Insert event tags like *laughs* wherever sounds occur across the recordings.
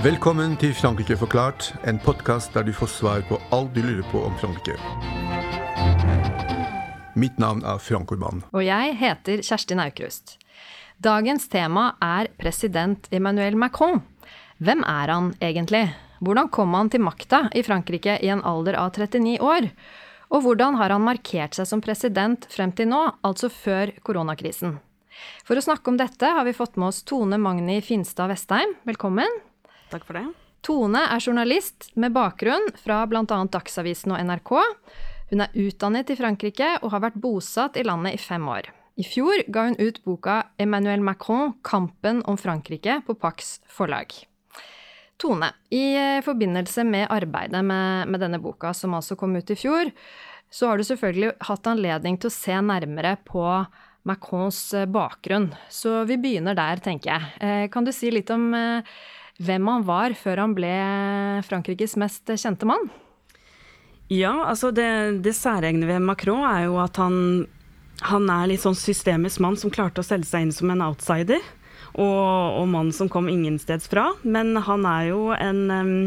Velkommen til Frankrike forklart, en podkast der du får svar på alt du lurer på om Frankrike. Mitt navn er Frank Urban. Og jeg heter Kjersti Naukrust. Dagens tema er president Emmanuel Macron. Hvem er han egentlig? Hvordan kom han til makta i Frankrike i en alder av 39 år? Og hvordan har han markert seg som president frem til nå, altså før koronakrisen? For å snakke om dette har vi fått med oss Tone Magni Finstad Vestheim. Velkommen. Takk for det. Tone er journalist med bakgrunn fra bl.a. Dagsavisen og NRK. Hun er utdannet i Frankrike og har vært bosatt i landet i fem år. I fjor ga hun ut boka 'Emmanuel Macron kampen om Frankrike' på Pax forlag. Tone, i eh, forbindelse med arbeidet med, med, denne boka, som altså kom ut i fjor, så har du selvfølgelig hatt anledning til å se nærmere på Macrons eh, bakgrunn. Så vi begynner der, tenker jeg. Eh, kan du si litt om hvem han var før han ble Frankrikes mest kjente mann? Ja, altså det, det særegne ved Macron er jo at han, han er litt sånn systemets mann som klarte å selge seg inn som en outsider. Og, og mann som kom ingensteds fra. Men han er jo en um,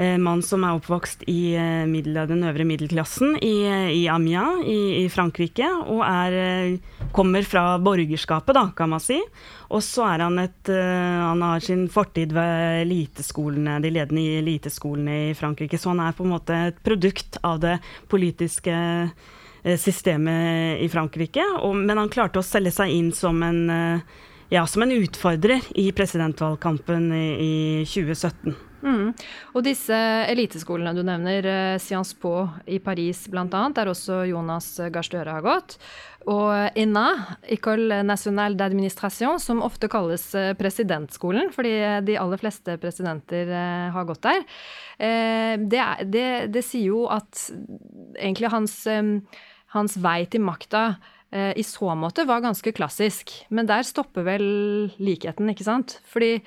Eh, mann som er oppvokst i eh, middel, den øvre middelklassen i, i Amiens i, i, Frankrike, og er, eh, kommer fra borgerskapet, da, kan man si. Og så er han et Han har sin fortid ved eliteskolene, de ledende eliteskolene i Frankrike, så han er på en måte et produkt av det politiske systemet i Frankrike. Og, men han klarte å selge seg inn som en, ja, som en utfordrer i presidentvalgkampen i, i 2017. Mm. Og disse eliteskolene du nevner, eh, Sciences Po i Paris bl.a., der også Jonas Gahr Støre har gått. Og ENA, École nationale d'administration, som ofte kalles eh, presidentskolen, fordi de aller fleste presidenter eh, har gått der. Det, det, det sier jo at egentlig hans, hans vei til makta i så måte var ganske klassisk. Men der stopper vel likheten, ikke sant? Fordi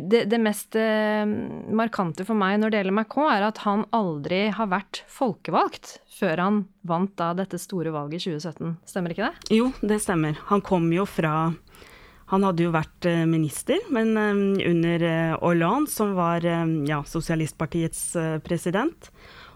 det, det, mest eh, markante for meg når det gjelder Macron, er at han aldri har vært folkevalgt før han vant da dette store valget i 2017. Stemmer ikke det? Jo, det stemmer. Han kom jo fra Han hadde jo vært eh, minister, men eh, under eh, Hollande, som var ja, sosialistpartiets president.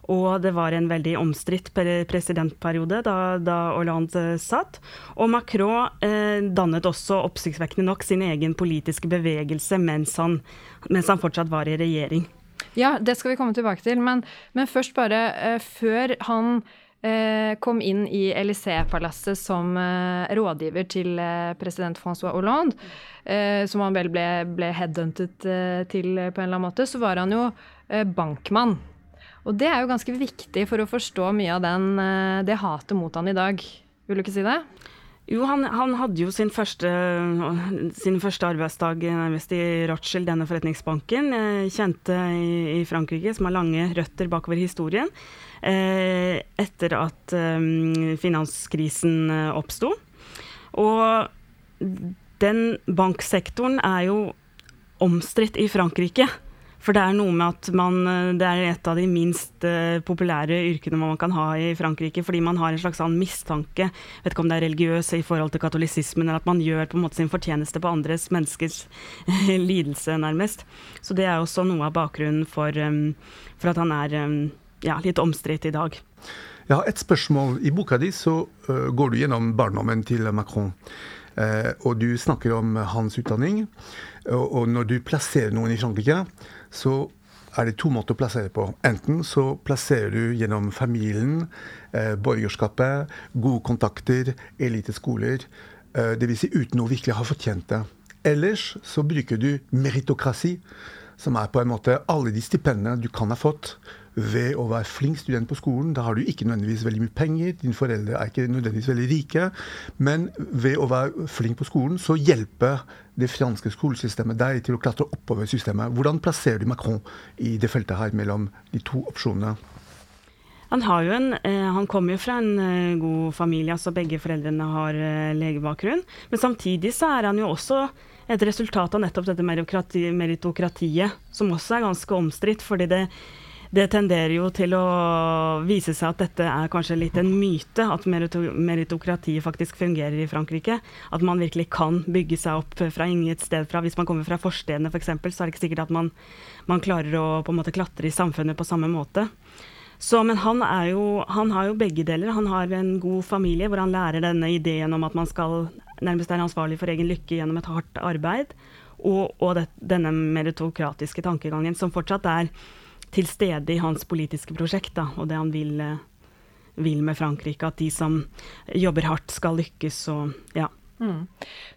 Og det var en veldig omstridt presidentperiode da, da Hollande eh, satt. Og Macron eh, dannet også oppsiktsvekkende nok sin egen politiske bevegelse mens han, mens han, fortsatt var i regjering. Ja, det skal vi komme tilbake til. Men, men først bare, eh, før han eh, kom inn i Élysée-palasset som eh, rådgiver til president Francois Hollande, som han vel ble, ble headhuntet til på en eller annen måte, så var han jo bankmann. Og det er jo ganske viktig for å forstå mye av den, eh, det hatet mot han i dag. Vil du ikke si det? Jo, han, han, hadde jo sin første, sin første, arbeidsdag nærmest i Rothschild, denne forretningsbanken. Eh, kjente i, i, Frankrike, som har lange røtter bakover historien. Eh, etter at eh, finanskrisen eh, oppsto. Og den banksektoren er jo omstridt i Frankrike. For det er noe med at man eh, Det er et av de minst uh, populære yrkene man kan ha i Frankrike, fordi man har en slags annen mistanke, vet ikke om det er religiøs i forhold til katolisismen, eller at man gjør på en måte sin fortjeneste på andres menneskers lidelse, nærmest. Så det er også noe av bakgrunnen for, for at han er ja, litt omstridt i dag. Jeg har et spørsmål. I boka di så uh, går du gjennom barndommen til Macron. Uh, og du snakker om hans utdanning. Og, når du plasserer noen i Frankrike, så er det to måter å plassere på. Enten så plasserer du gjennom familien, eh, borgerskapet, gode kontakter, eliteskoler. Eh, Dvs. Si uten å virkelig ha fortjent det. Ellers så bruker du meritokrasi, som er på en måte alle de stipendene du kan ha fått ved å være flink student på skolen. Da har du ikke nødvendigvis veldig mye penger, dine foreldre er ikke nødvendigvis veldig rike. Men ved å være flink på skolen, så hjelper det franske skolesystemet deg til å klatre oppover systemet. Hvordan plasserer du Macron i det feltet her mellom de to opsjonene? Han, en, eh, han kommer jo fra en eh, god familie, altså begge foreldrene har eh, legebakgrunn. Men samtidig så er han jo også et resultat av nettopp dette meritokratiet, som også er ganske omstridt. fordi det det tenderer jo til å vise seg at dette er kanskje litt en myte, at meritokratiet faktisk fungerer i Frankrike. At man virkelig kan bygge seg opp fra inget sted fra. Hvis man kommer fra forstedene f.eks., for så er det ikke sikkert at man, man, klarer å på en måte klatre i samfunnet på samme måte. Så, men han, jo, han har jo begge deler. Han har en god familie hvor han lærer denne ideen om at man skal nærmest er ansvarlig for egen lykke gjennom et hardt arbeid. Og, og det, denne meritokratiske tankegangen som fortsatt er til stede i hans politiske prosjekt, da, og det han vil, eh, vil, med Frankrike. At de som jobber hardt, skal lykkes og ja. Mm.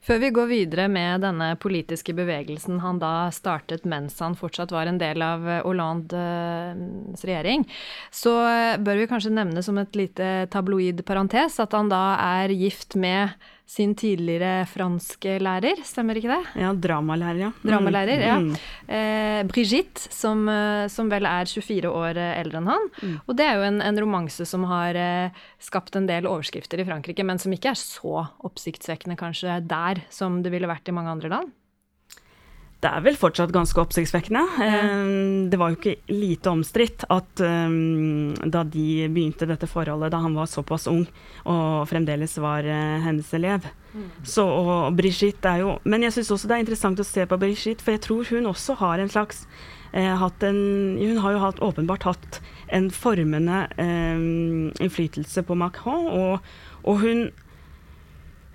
Før vi går videre med denne politiske bevegelsen han da startet mens han fortsatt var en del av eh, Hollandes regjering, så bør vi kanskje nevne som et lite tabloid parentes at han da er gift med sin tidligere franske lærer, stemmer ikke det? Ja, dramalærer, ja. Dramalærer, mm. ja. Mm. Eh, Brigitte, som, eh, som, vel er 24 år eh, eldre enn han. Mm. Og det er jo en, en romanse som har eh, skapt en del overskrifter i Frankrike, men som ikke er så oppsiktsvekkende kanskje der som det ville vært i mange andre land. Det er vel fortsatt ganske oppsiktsvekkende. Mm. Det var jo ikke lite omstridt at um, da de begynte dette forholdet, da han var såpass ung og fremdeles var uh, hennes elev. Mm. Så, og Brigitte er jo Men jeg syns også det er interessant å se på Brigitte, for jeg tror hun også har en slags uh, hatt en Hun har jo hatt, åpenbart hatt en formende um, innflytelse på Macron, og, og hun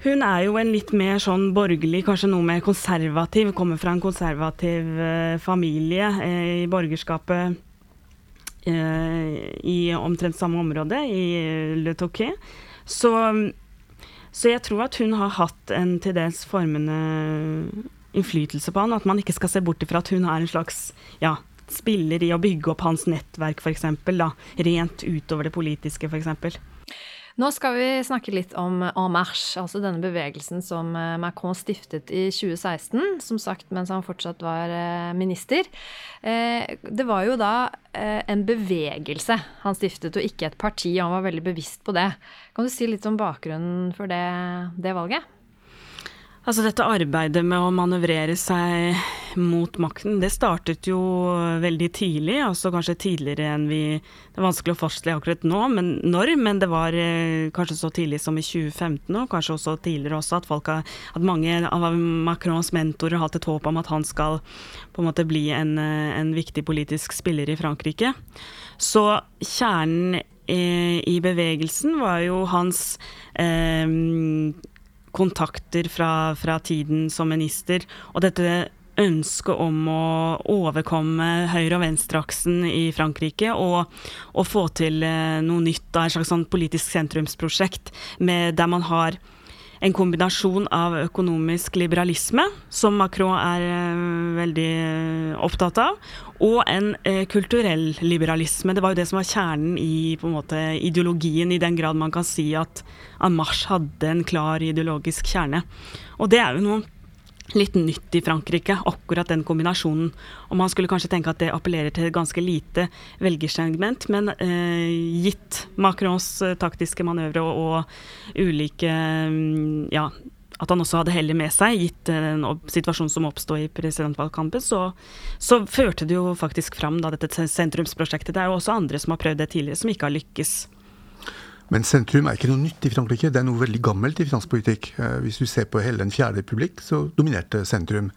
hun er jo en litt mer sånn borgerlig, kanskje noe mer konservativ. Kommer fra en konservativ eh, familie eh, i borgerskapet eh, i omtrent samme område, i Le Touquet. Så, så, jeg tror at hun har hatt en til dels formende innflytelse på han. At man ikke skal se bort ifra at hun er en slags ja, spiller i å bygge opp hans nettverk, f.eks. Rent utover det politiske, f.eks. Nå skal vi snakke litt om En Marche, altså denne bevegelsen som eh, Macron stiftet i 2016, som sagt mens han fortsatt var eh, minister. Eh, det var jo da en bevegelse han stiftet, og ikke et parti, han var veldig bevisst på det. Kan du si litt om bakgrunnen for det, det valget? Altså dette arbeidet med å manøvrere seg mot makten, det startet jo veldig tidlig. Altså kanskje tidligere enn vi Det er vanskelig å fastslå akkurat nå, men når. Men det var eh, kanskje så tidlig som i 2015, og kanskje også tidligere også, at, folk har, at mange av Macrons mentorer har hatt et håp om at han skal på en måte bli en, eh, en viktig politisk spiller i Frankrike. Så kjernen i, i bevegelsen var jo hans eh, kontakter fra, fra tiden som minister. Og dette ønsket om å overkomme høyre- og venstreaksen i Frankrike og, og, få til eh, noe nytt, da, et slags sånn politisk sentrumsprosjekt med, der man har en kombinasjon av økonomisk liberalisme, som Macron er uh, veldig uh, opptatt av, og en kulturell liberalisme. Det var jo det som var kjernen i måte, ideologien, i den grad man kan si at Amarche hadde en klar ideologisk kjerne. Og det er jo noe litt nytt i Frankrike, akkurat den kombinasjonen. Og man skulle kanskje tenke at det appellerer til ganske lite velgersegment, men eh, gitt Macrons eh, taktiske manøvre og, og ulike mm, ja, at han også hadde hellet med seg, gitt den situasjonen som oppstod i presidentvalgkampen, så, så, førte det jo faktisk fram da, dette sentrumsprosjektet. Det er jo også andre som har prøvd det tidligere, som ikke har lykkes. Men sentrum er ikke noe nytt i Frankrike. Det er noe veldig gammelt i finanspolitikk. politikk. hvis du ser på hele den fjerde republikk, så dominerte sentrum.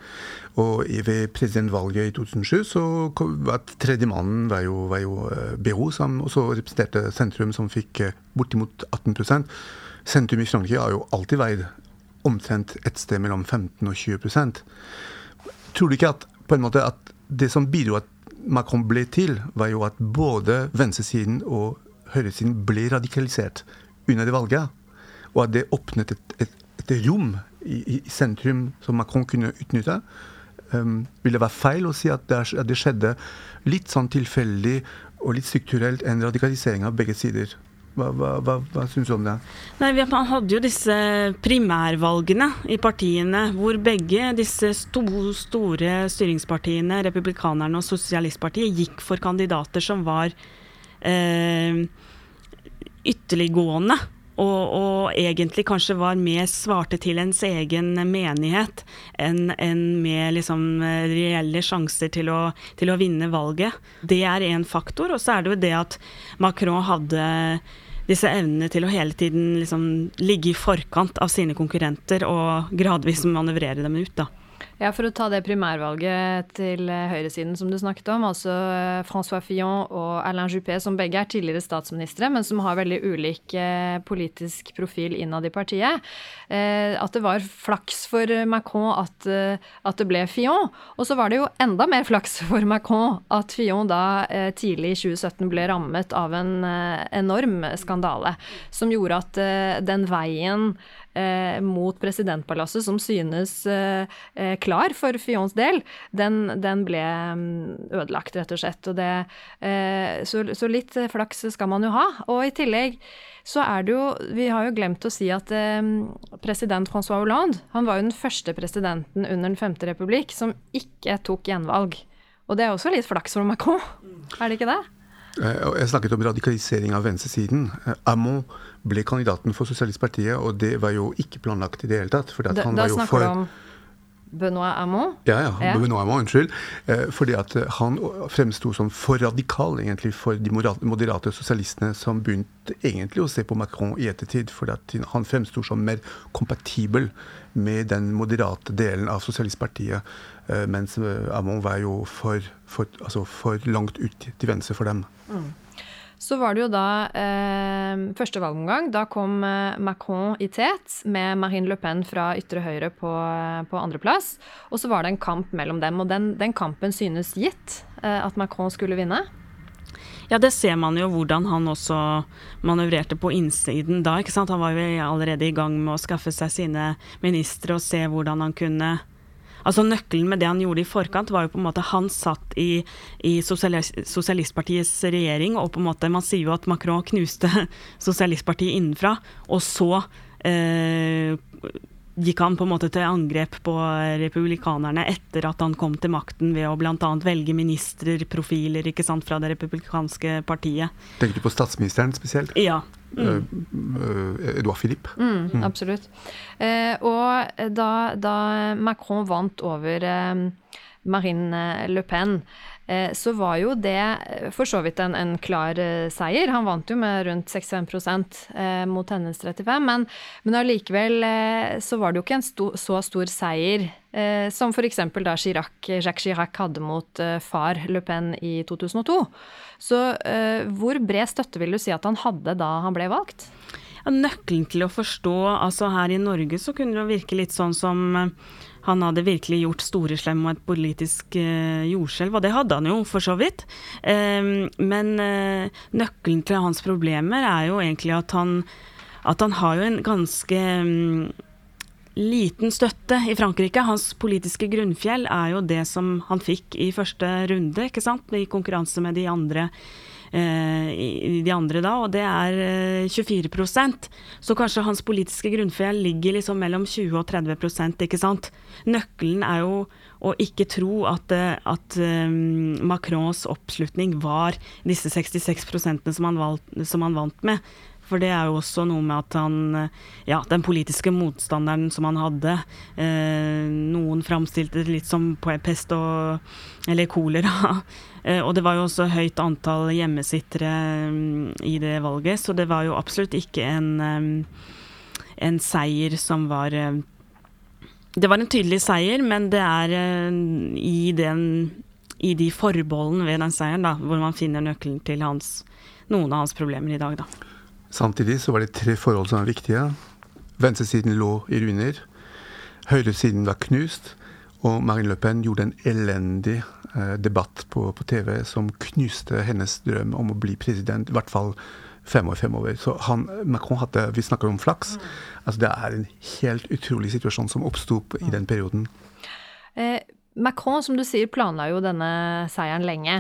Og ved presidentvalget i 2007 så var tredjemannen var jo, var jo eh, som også representerte sentrum, som fikk eh, bortimot 18% Sentrum i Frankrike har jo alltid veid omtrent et sted mellom 15 og 20% Tror du ikke at, på en måte, at det som bidro at Macron ble til, var jo at både venstresiden og høyresiden ble radikalisert under det valget. Og at det åpnet et, et, et rom i, i, sentrum som Macron kunne utnytte. Um, vil det være feil å si at det, at det skjedde litt sånn tilfeldig og litt strukturelt en radikalisering av begge sider? Hva, hva, hva, hva syns du om det? Nei, Man hadde jo disse primærvalgene i partiene, hvor begge disse sto, store styringspartiene, Republikanerne og Sosialistpartiet, gikk for kandidater som var eh, ytterliggående og, og, egentlig kanskje var mer svarte til ens egen menighet enn en med liksom reelle sjanser til å, til å vinne valget. Det er én faktor. Og så er det jo det at Macron hadde disse evnene til å hele tiden liksom ligge i forkant av sine konkurrenter og gradvis manøvrere dem ut. da. Ja, For å ta det primærvalget til eh, høyresiden som du snakket om, altså eh, Francois Fillon og Alain Juppé, som begge er tidligere statsministre, men som har veldig ulik eh, politisk profil innad i partiet, at det var flaks for Macron at, at det ble Fillon. Og så var det jo enda mer flaks *laughs* for Macron at Fillon da tidlig i 2017 ble rammet av en enorm skandale, som gjorde at den veien mot presidentpalasset som synes eh, eh, klar for Fions del, den, den, ble mm, ødelagt, rett og slett. Og det, eh, så, så, litt flaks skal man jo ha. Og i tillegg så er det jo Vi har jo glemt å si at eh, president Francois Hollande han var jo den første presidenten under Den femte republikk som ikke tok gjenvalg. Og det er også litt flaks for Macron, er det ikke det? Eh, jeg snakket om radikalisering av venstresiden. Amon ble kandidaten for Sosialistpartiet, og det var jo ikke planlagt i det hele tatt. da, han var jo om Benoit Hamon? Ja, ja, ja. Benoit Hamon, unnskyld. Eh, fordi at eh, han fremsto som for radikal egentlig for de moderate sosialistene som begynte egentlig å se på Macron i ettertid. Fordi at han fremsto som mer kompatibel med den moderate delen av Sosialistpartiet. Eh, mens Hamon var jo for, for, altså for langt ut til venstre for dem. Mm. Så var det jo da eh, første valgomgang. Da kom eh, Macron i tet med Marine Le Pen fra ytre høyre på, eh, på andreplass. Og så var det en kamp mellom dem, og den, den kampen synes gitt eh, at Macron skulle vinne. Ja, det ser man jo hvordan han også manøvrerte på innsiden da. ikke sant? Han var jo allerede i gang med å skaffe seg sine ministre og se hvordan han kunne Altså Nøkkelen med det han gjorde i forkant, var jo på en måte Han satt i, i sosialist, Sosialistpartiets regjering, og på en måte man sier jo at Macron knuste *laughs* Sosialistpartiet innenfra, og så eh, gikk han på en måte til angrep på republikanerne etter at han kom til makten ved å bl.a. velge ministrer, profiler, ikke sant, fra det republikanske partiet. Tenker du på statsministeren spesielt? Ja. Mm. Uh, Edouard Philippe. Mm, mm. Absolutt. Uh, og da, da, Macron vant over uh, Marine Le Pen, Eh, så var jo det eh, for så vidt en, en klar eh, seier. Han vant jo med rundt 65% mot hennes 35 men, men allikevel så var det jo ikke en sto, så stor seier som f.eks. da Chirac, Jacques Chirac hadde mot far Le Pen i 2002. Så hvor bred støtte vil du si at han hadde da han ble valgt? Ja, nøkkelen til å forstå Altså her i Norge så kunne det virke litt sånn som han hadde virkelig gjort store slem og et politisk eh, jordskjelv, og det hadde han jo for så vidt. Eh, men eh, nøkkelen til hans problemer er jo egentlig at han, at han har jo en ganske um, liten støtte i Frankrike. Hans politiske grunnfjell er jo det som han fikk i første runde, ikke sant, i konkurranse med de andre i de andre da, og det er 24 eh, Så kanskje hans politiske grunnfjell ligger liksom mellom 20 og 30 ikke sant. Nøkkelen er jo å ikke tro at, eh, at Macrons oppslutning var disse 66 som han, valg, som han vant med. For det er jo også noe med at han Ja, den politiske motstanderen som han hadde eh, Noen framstilte det litt som pest og Eller kolera. *laughs* Eh, og det var jo også høyt antall hjemmesittere um, i det valget, så det var jo absolutt ikke en, um, en seier som var Det var en tydelig seier, men det er i, den, i de forbeholdene ved den seieren da, hvor man finner nøkkelen til hans, noen av hans problemer i dag. da. Samtidig så var det tre forhold som var viktige. Venstresiden lå i ruiner. Høyresiden var knust. Og Marine Le Pen gjorde en elendig Eh, debatt på, på, TV som knuste hennes drøm om å bli president, i hvert fall fem år fremover. Så han, Macron hadde Vi snakker om flaks. Mm. Altså Det er en helt utrolig situasjon som oppsto i den perioden. Eh, Macron, som du sier, planla jo denne seieren lenge.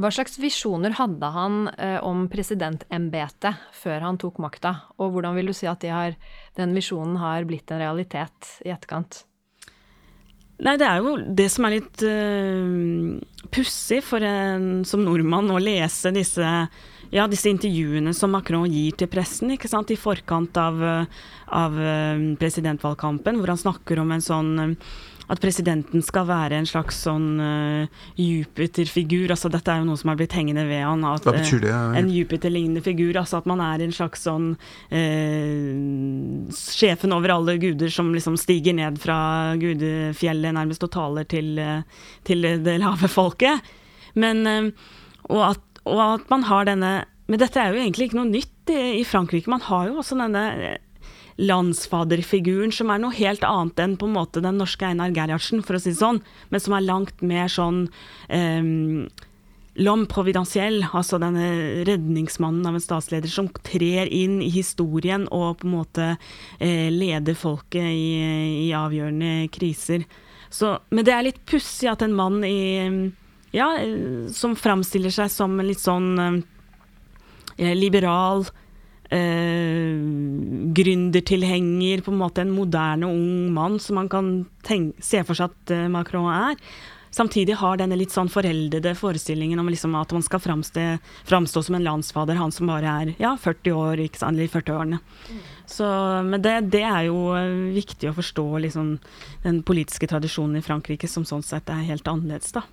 Hva slags visjoner hadde han eh, om presidentembetet før han tok makta? Og hvordan vil du si at de har, den visjonen har blitt en realitet i etterkant? Nei, det er jo det som er litt uh, pussig for en som nordmann å lese disse ja, disse intervjuene som Macron gir til pressen ikke sant, i forkant av, av presidentvalgkampen, hvor han snakker om en sånn at presidenten skal være en slags sånn uh, Jupiter-figur. altså Dette er jo noe som har blitt hengende ved han. At, Hva betyr det? Uh, en Jupiter-lignende figur. altså At man er en slags sånn uh, Sjefen over alle guder som liksom stiger ned fra gudefjellet nærmest og taler til, til det lave folket. Men og at, og at man har denne men dette er jo egentlig ikke noe nytt i, i Frankrike. Man har jo også denne landsfaderfiguren, som er noe helt annet enn på en måte den norske Einar Gerhardsen, for å si det sånn, men som er langt mer sånn um, L'homme providensiell, altså denne redningsmannen av en statsleder som trer inn i historien og på en måte eh, leder folket i, i, avgjørende kriser. Så, men det er litt pussig at en mann i, ja, som framstiller seg som litt sånn eh, liberal, eh, gründertilhenger, på en måte en moderne ung mann som man kan tenke, se for seg at eh, Macron er. Samtidig har denne litt sånn foreldede forestillingen om liksom at man skal framstå, framstå som en landsfader, han som bare er ja, 40 år, ikke sant, eller 40-årene. Så, men det, det, er jo eh, viktig å forstå liksom, den politiske tradisjonen i Frankrike, som sånn sett er helt annerledes, da.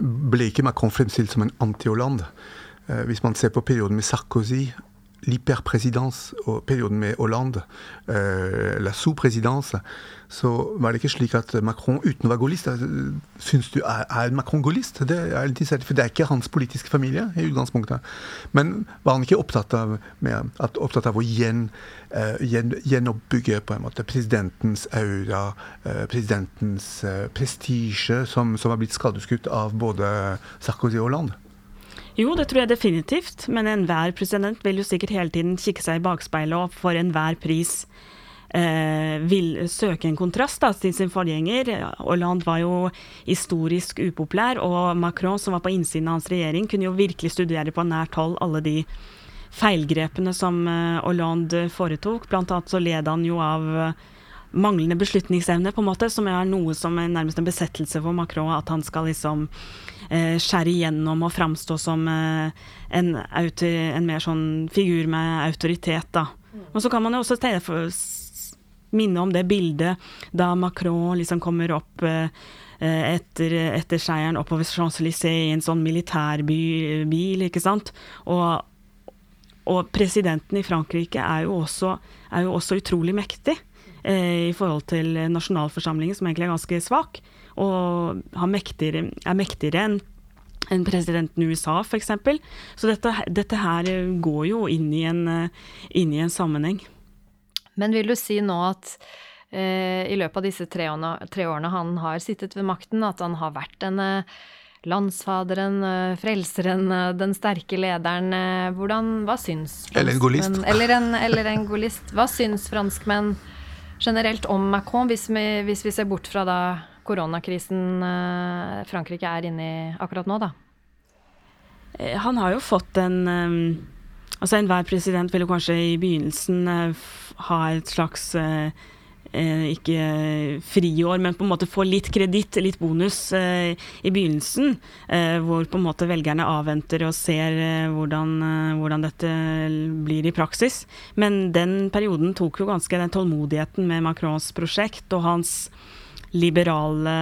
Ble ikke Macron fremstilt som en anti-Hollande? Eh, hvis man ser på perioden med Sarkozy l'hyperpresidens perioden med Hollande, uh, la sous-presidens, så var det ikke slik at Macron uten å være gaullist Syns du er, er Macron gaullist? Det for det er ikke hans politiske familie i utgangspunktet. Men var han ikke opptatt av, med, opptatt av å gjen, uh, gjen, gjenoppbygge på en måte presidentens aura, uh, presidentens prestisje, som, som har blitt skadeskutt av både Sarkozy og Hollande? Jo, det tror jeg definitivt, men enhver president vil jo sikkert hele tiden kikke seg i bakspeilet og for enhver pris eh, vil søke en kontrast da, til sin forgjenger. Hollande var jo historisk upopulær, og Macron, som var på innsiden av hans regjering, kunne jo virkelig studere på nært hold alle de feilgrepene som eh, Hollande foretok. Blant annet så led han jo av eh, manglende beslutningsevne, på en måte, som er noe som er nærmest en besettelse for Macron, at han skal liksom skjære igjennom og framstå som eh, en, en, mer sånn figur med autoritet, da. Og så kan man jo også minne om det bildet da Macron liksom kommer opp eh, etter, etter seieren oppover Champs-Élysées i en sånn militærbil, ikke sant. Og, og, presidenten i Frankrike er jo også, er jo også utrolig mektig eh, i forhold til nasjonalforsamlingen, som egentlig er ganske svak og mektigere, er mektigere enn enn presidenten i USA, f.eks. Så dette, dette, her går jo inn i, en, inn i en sammenheng. Men vil du si nå at eh, i løpet av disse tre årene, tre årene, han har sittet ved makten, at han har vært denne landsfaderen, eh, frelseren, eh, den sterke lederen. Eh, hvordan, hva syns Eller en golist. *laughs* Eller en, eller en golist. Hva syns franskmenn generelt om Macron, hvis vi, hvis vi ser bort fra da koronakrisen eh, Frankrike er inne i akkurat nå, da? Eh, han har jo fått en um, Altså Enhver president vil jo kanskje i begynnelsen ha et slags ikke friår, men på en måte få litt kreditt, litt bonus i begynnelsen. hvor på en måte velgerne avventer og ser hvordan, hvordan, dette blir i praksis. Men den perioden tok jo ganske den tålmodigheten med Macrons prosjekt og hans liberale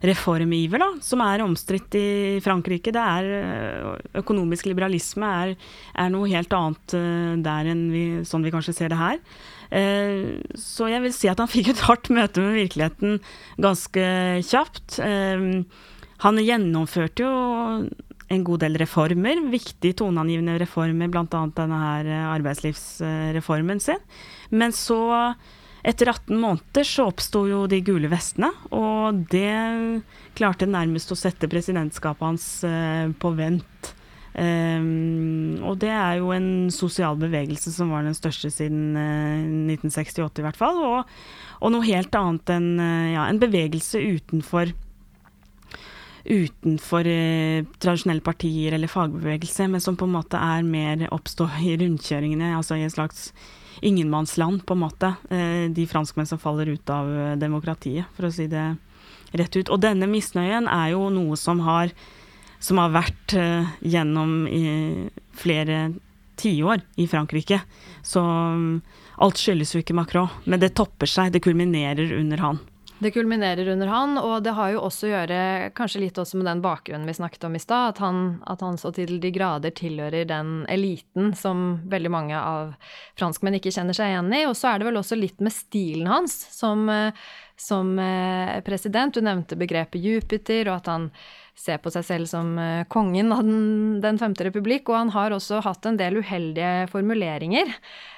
reformiver, da, som er omstridt i Frankrike. Det er eh, Økonomisk liberalisme er, er noe helt annet eh, der enn vi, sånn vi kanskje ser det her. Eh, så jeg vil si at han *laughs* fikk et hardt møte med virkeligheten ganske kjapt. Han gjennomførte jo en god del reformer, viktige toneangivende reformer, bl.a. denne her arbeidslivsreformen sin. Men så etter 18 måneder så oppsto jo de gule vestene, og det klarte nærmest å sette presidentskapet hans eh, på vent. Um, og det er jo en sosial bevegelse som var den største siden uh, eh, 1968 i hvert fall. Og, og noe helt annet enn uh, ja, en bevegelse utenfor utenfor eh, tradisjonelle partier eller fagbevegelse, men som på en måte er mer oppstå i rundkjøringene, altså i en slags ingenmannsland, på en måte. Eh, de franskmenn som faller ut av eh, demokratiet, for å si det rett ut. Og denne misnøyen er jo noe som har som har vært uh, gjennom flere tiår i Frankrike. Så um, alt skyldes jo ikke Macron, men det topper seg, det kulminerer under han. Det kulminerer under han, og det har jo også å gjøre kanskje litt også med den bakgrunnen vi snakket om i stad, at, at, han så til de grader tilhører den eliten som veldig mange av franskmenn ikke kjenner seg igjen i. Og så er det vel også litt med stilen hans som, som eh, president. Du nevnte begrepet Jupiter, og at han ser på seg selv som eh, kongen av den, den, femte republikk. Og han har også hatt en del uheldige formuleringer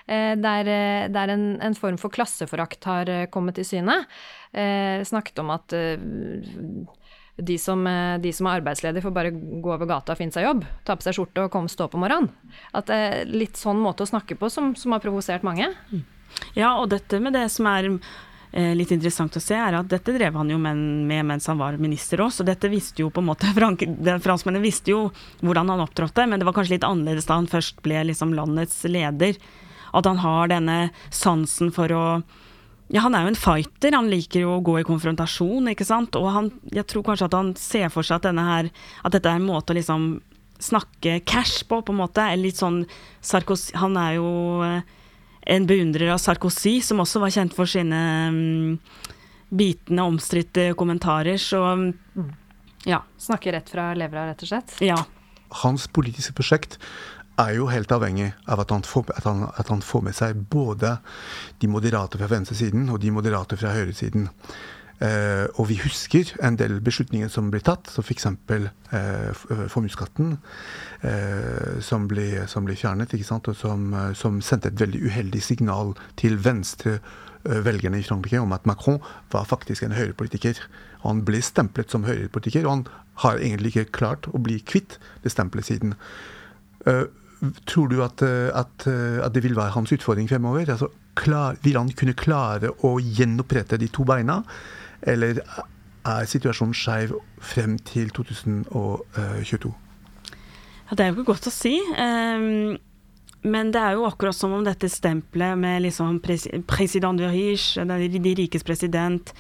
eh, der, eh, der en, en, form for klasseforakt har kommet til syne. Snakket om at de som, de som, er arbeidsledige, får bare gå over gata og finne seg jobb. Ta på seg skjorte og komme stå på morgenen. At det er litt sånn måte å snakke på som, som har provosert mange. Ja, og dette med det som er litt interessant å se, er at dette drev han jo med, mens han var minister òg, så dette visste jo på en måte *laughs* Frank, Franskmennene visste jo hvordan han opptrådte, men det var kanskje litt annerledes da han først ble liksom landets leder. At han har denne sansen for å ja, han er jo en fighter. Han liker jo å gå i konfrontasjon, ikke sant. Og han, jeg tror kanskje at han ser for seg at, her, at dette er en måte å liksom snakke cash på, på en måte. Litt sånn Sarkozy Han er jo eh, en beundrer av Sarkozy, som også var kjent for sine um, bitende, omstridte kommentarer, så um, ja. Snakker rett fra levra, rett og slett? Ja. Hans politiske prosjekt er jo helt avhengig av at han, får, at, han, at han, får, med seg både de moderate fra venstresiden og de moderate fra høyresiden. Uh, og vi husker en del beslutninger som ble tatt, som f.eks. Eh, uh, formuesskatten, eh, som, som, ble, fjernet, og som, som, sendte et veldig uheldig signal til venstre velgerne i Frankrike om at Macron var faktisk en høyrepolitiker. Han ble stemplet som høyrepolitiker, og han har egentlig ikke klart å bli kvitt det stempelet siden. Tror du at, at, at, det vil være hans utfordring fremover? Altså, klar, vil han kunne klare å gjenopprette de to beina? Eller er situasjonen skeiv frem til 2022? Ja, det er jo ikke godt å si. Um, men det er jo akkurat som om dette stempelet med liksom president de riche, de rikes president,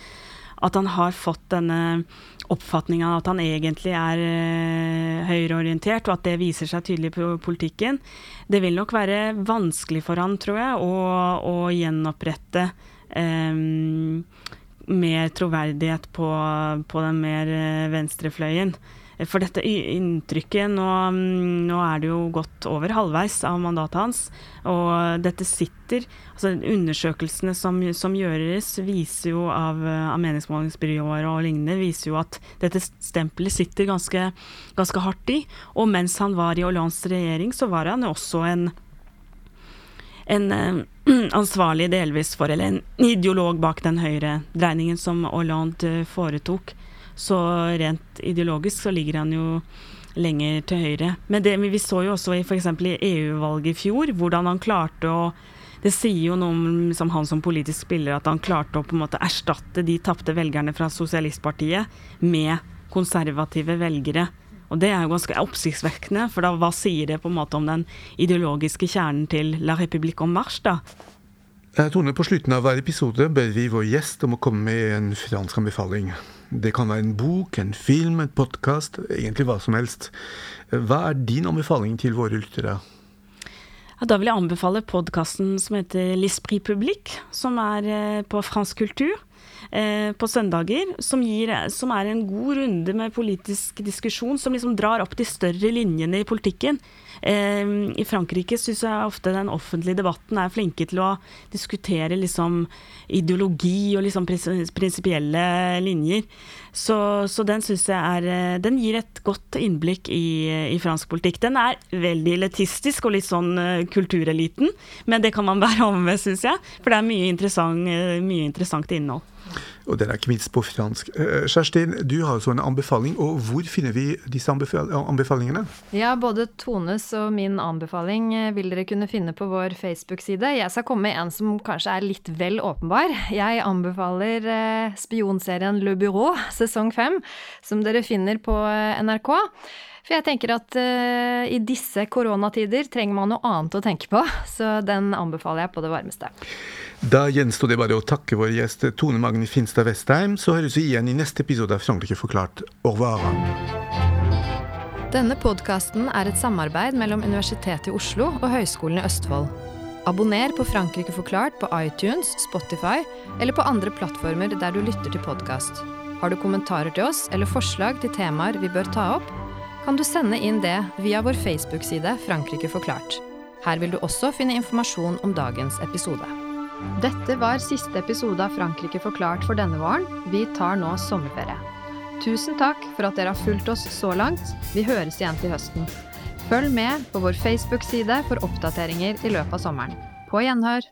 at han har fått denne oppfatninga at han egentlig er uh, høyreorientert, og at det viser seg tydelig på politikken. Det vil nok være vanskelig for han, tror jeg, å, å gjenopprette um, mer troverdighet på, på den mer eh, venstrefløyen. For dette inntrykket nå, nå, er det jo gått over halvveis av mandatet hans. Og dette sitter altså Undersøkelsene som, som gjøres viser jo av, av meningsmålingsbyråer og lignende, viser jo at dette stempelet sitter ganske, ganske hardt i. Og mens han var i Hollands regjering, så var han jo også en en *clears throat* ansvarlig delvis for, eller en ideolog bak den høyredreiningen som Hollande foretok. Så rent ideologisk så ligger han jo lenger til høyre. Men det, vi så jo også i f.eks. i EU-valget i fjor, hvordan han klarte å Det sier jo noe om liksom, han som politisk spiller, at han klarte å på en måte erstatte de tapte velgerne fra sosialistpartiet med konservative velgere og det er jo ganske oppsiktsvekkende, for da hva sier det på en måte om den ideologiske kjernen til La République en marche, da? Tone, på slutten av hver episode ber vi vår gjest om å komme med en fransk anbefaling. Det kan være en bok, en film, en podkast, egentlig hva som helst. Hva er din anbefaling til våre lyttere? Ja, da vil jeg anbefale podkasten som heter L'Esprit Public, som er eh, på fransk kultur eh, på søndager, som, gir, som, er en god runde med politisk diskusjon, som liksom drar opp de større linjene i politikken. Eh, I Frankrike syns jeg ofte den offentlige debatten er flinke til å diskutere liksom ideologi og liksom prinsipielle linjer. Så, så den syns jeg er eh, Den gir et godt innblikk i, i, fransk politikk. Den er veldig letistisk og litt sånn kultureliten, men det kan man *laughs* bære over med, syns jeg. For det er mye interessant, mye interessant innhold. Og den er ikke minst på fransk. Uh, Kjerstin, du har også en anbefaling. og Hvor finner vi disse anbefalingene? Ja, Både Tones og min anbefaling vil dere kunne finne på vår Facebook-side. Jeg skal komme med en som kanskje er litt vel åpenbar. Jeg anbefaler uh, spionserien Le Bureau sesong fem, som dere finner på NRK. For jeg tenker at uh, i disse koronatider trenger man noe annet å tenke på, *laughs* så den anbefaler jeg på det varmeste. Da gjenstår det bare å takke vår gjest Tone Magni Finstad Vestheim. Så høres vi igjen i neste episode av Frankrike forklart. Au revoir. Denne podkasten er et samarbeid mellom Universitetet i Oslo og Høgskolen i Østfold. Abonner på Frankrike forklart på iTunes, Spotify eller på andre plattformer der du lytter til podkast. Har du kommentarer til oss eller forslag til temaer vi bør ta opp, kan du sende inn det via vår Facebook-side Frankrike forklart. Her vil du også finne informasjon om dagens episode. Dette var siste episode av Frankrike forklart for denne våren. Vi tar nå sommerferie. Tusen takk for at dere har fulgt oss så langt. Vi høres igjen til høsten. Følg med på vår Facebook-side for oppdateringer i løpet av sommeren. På gjenhør!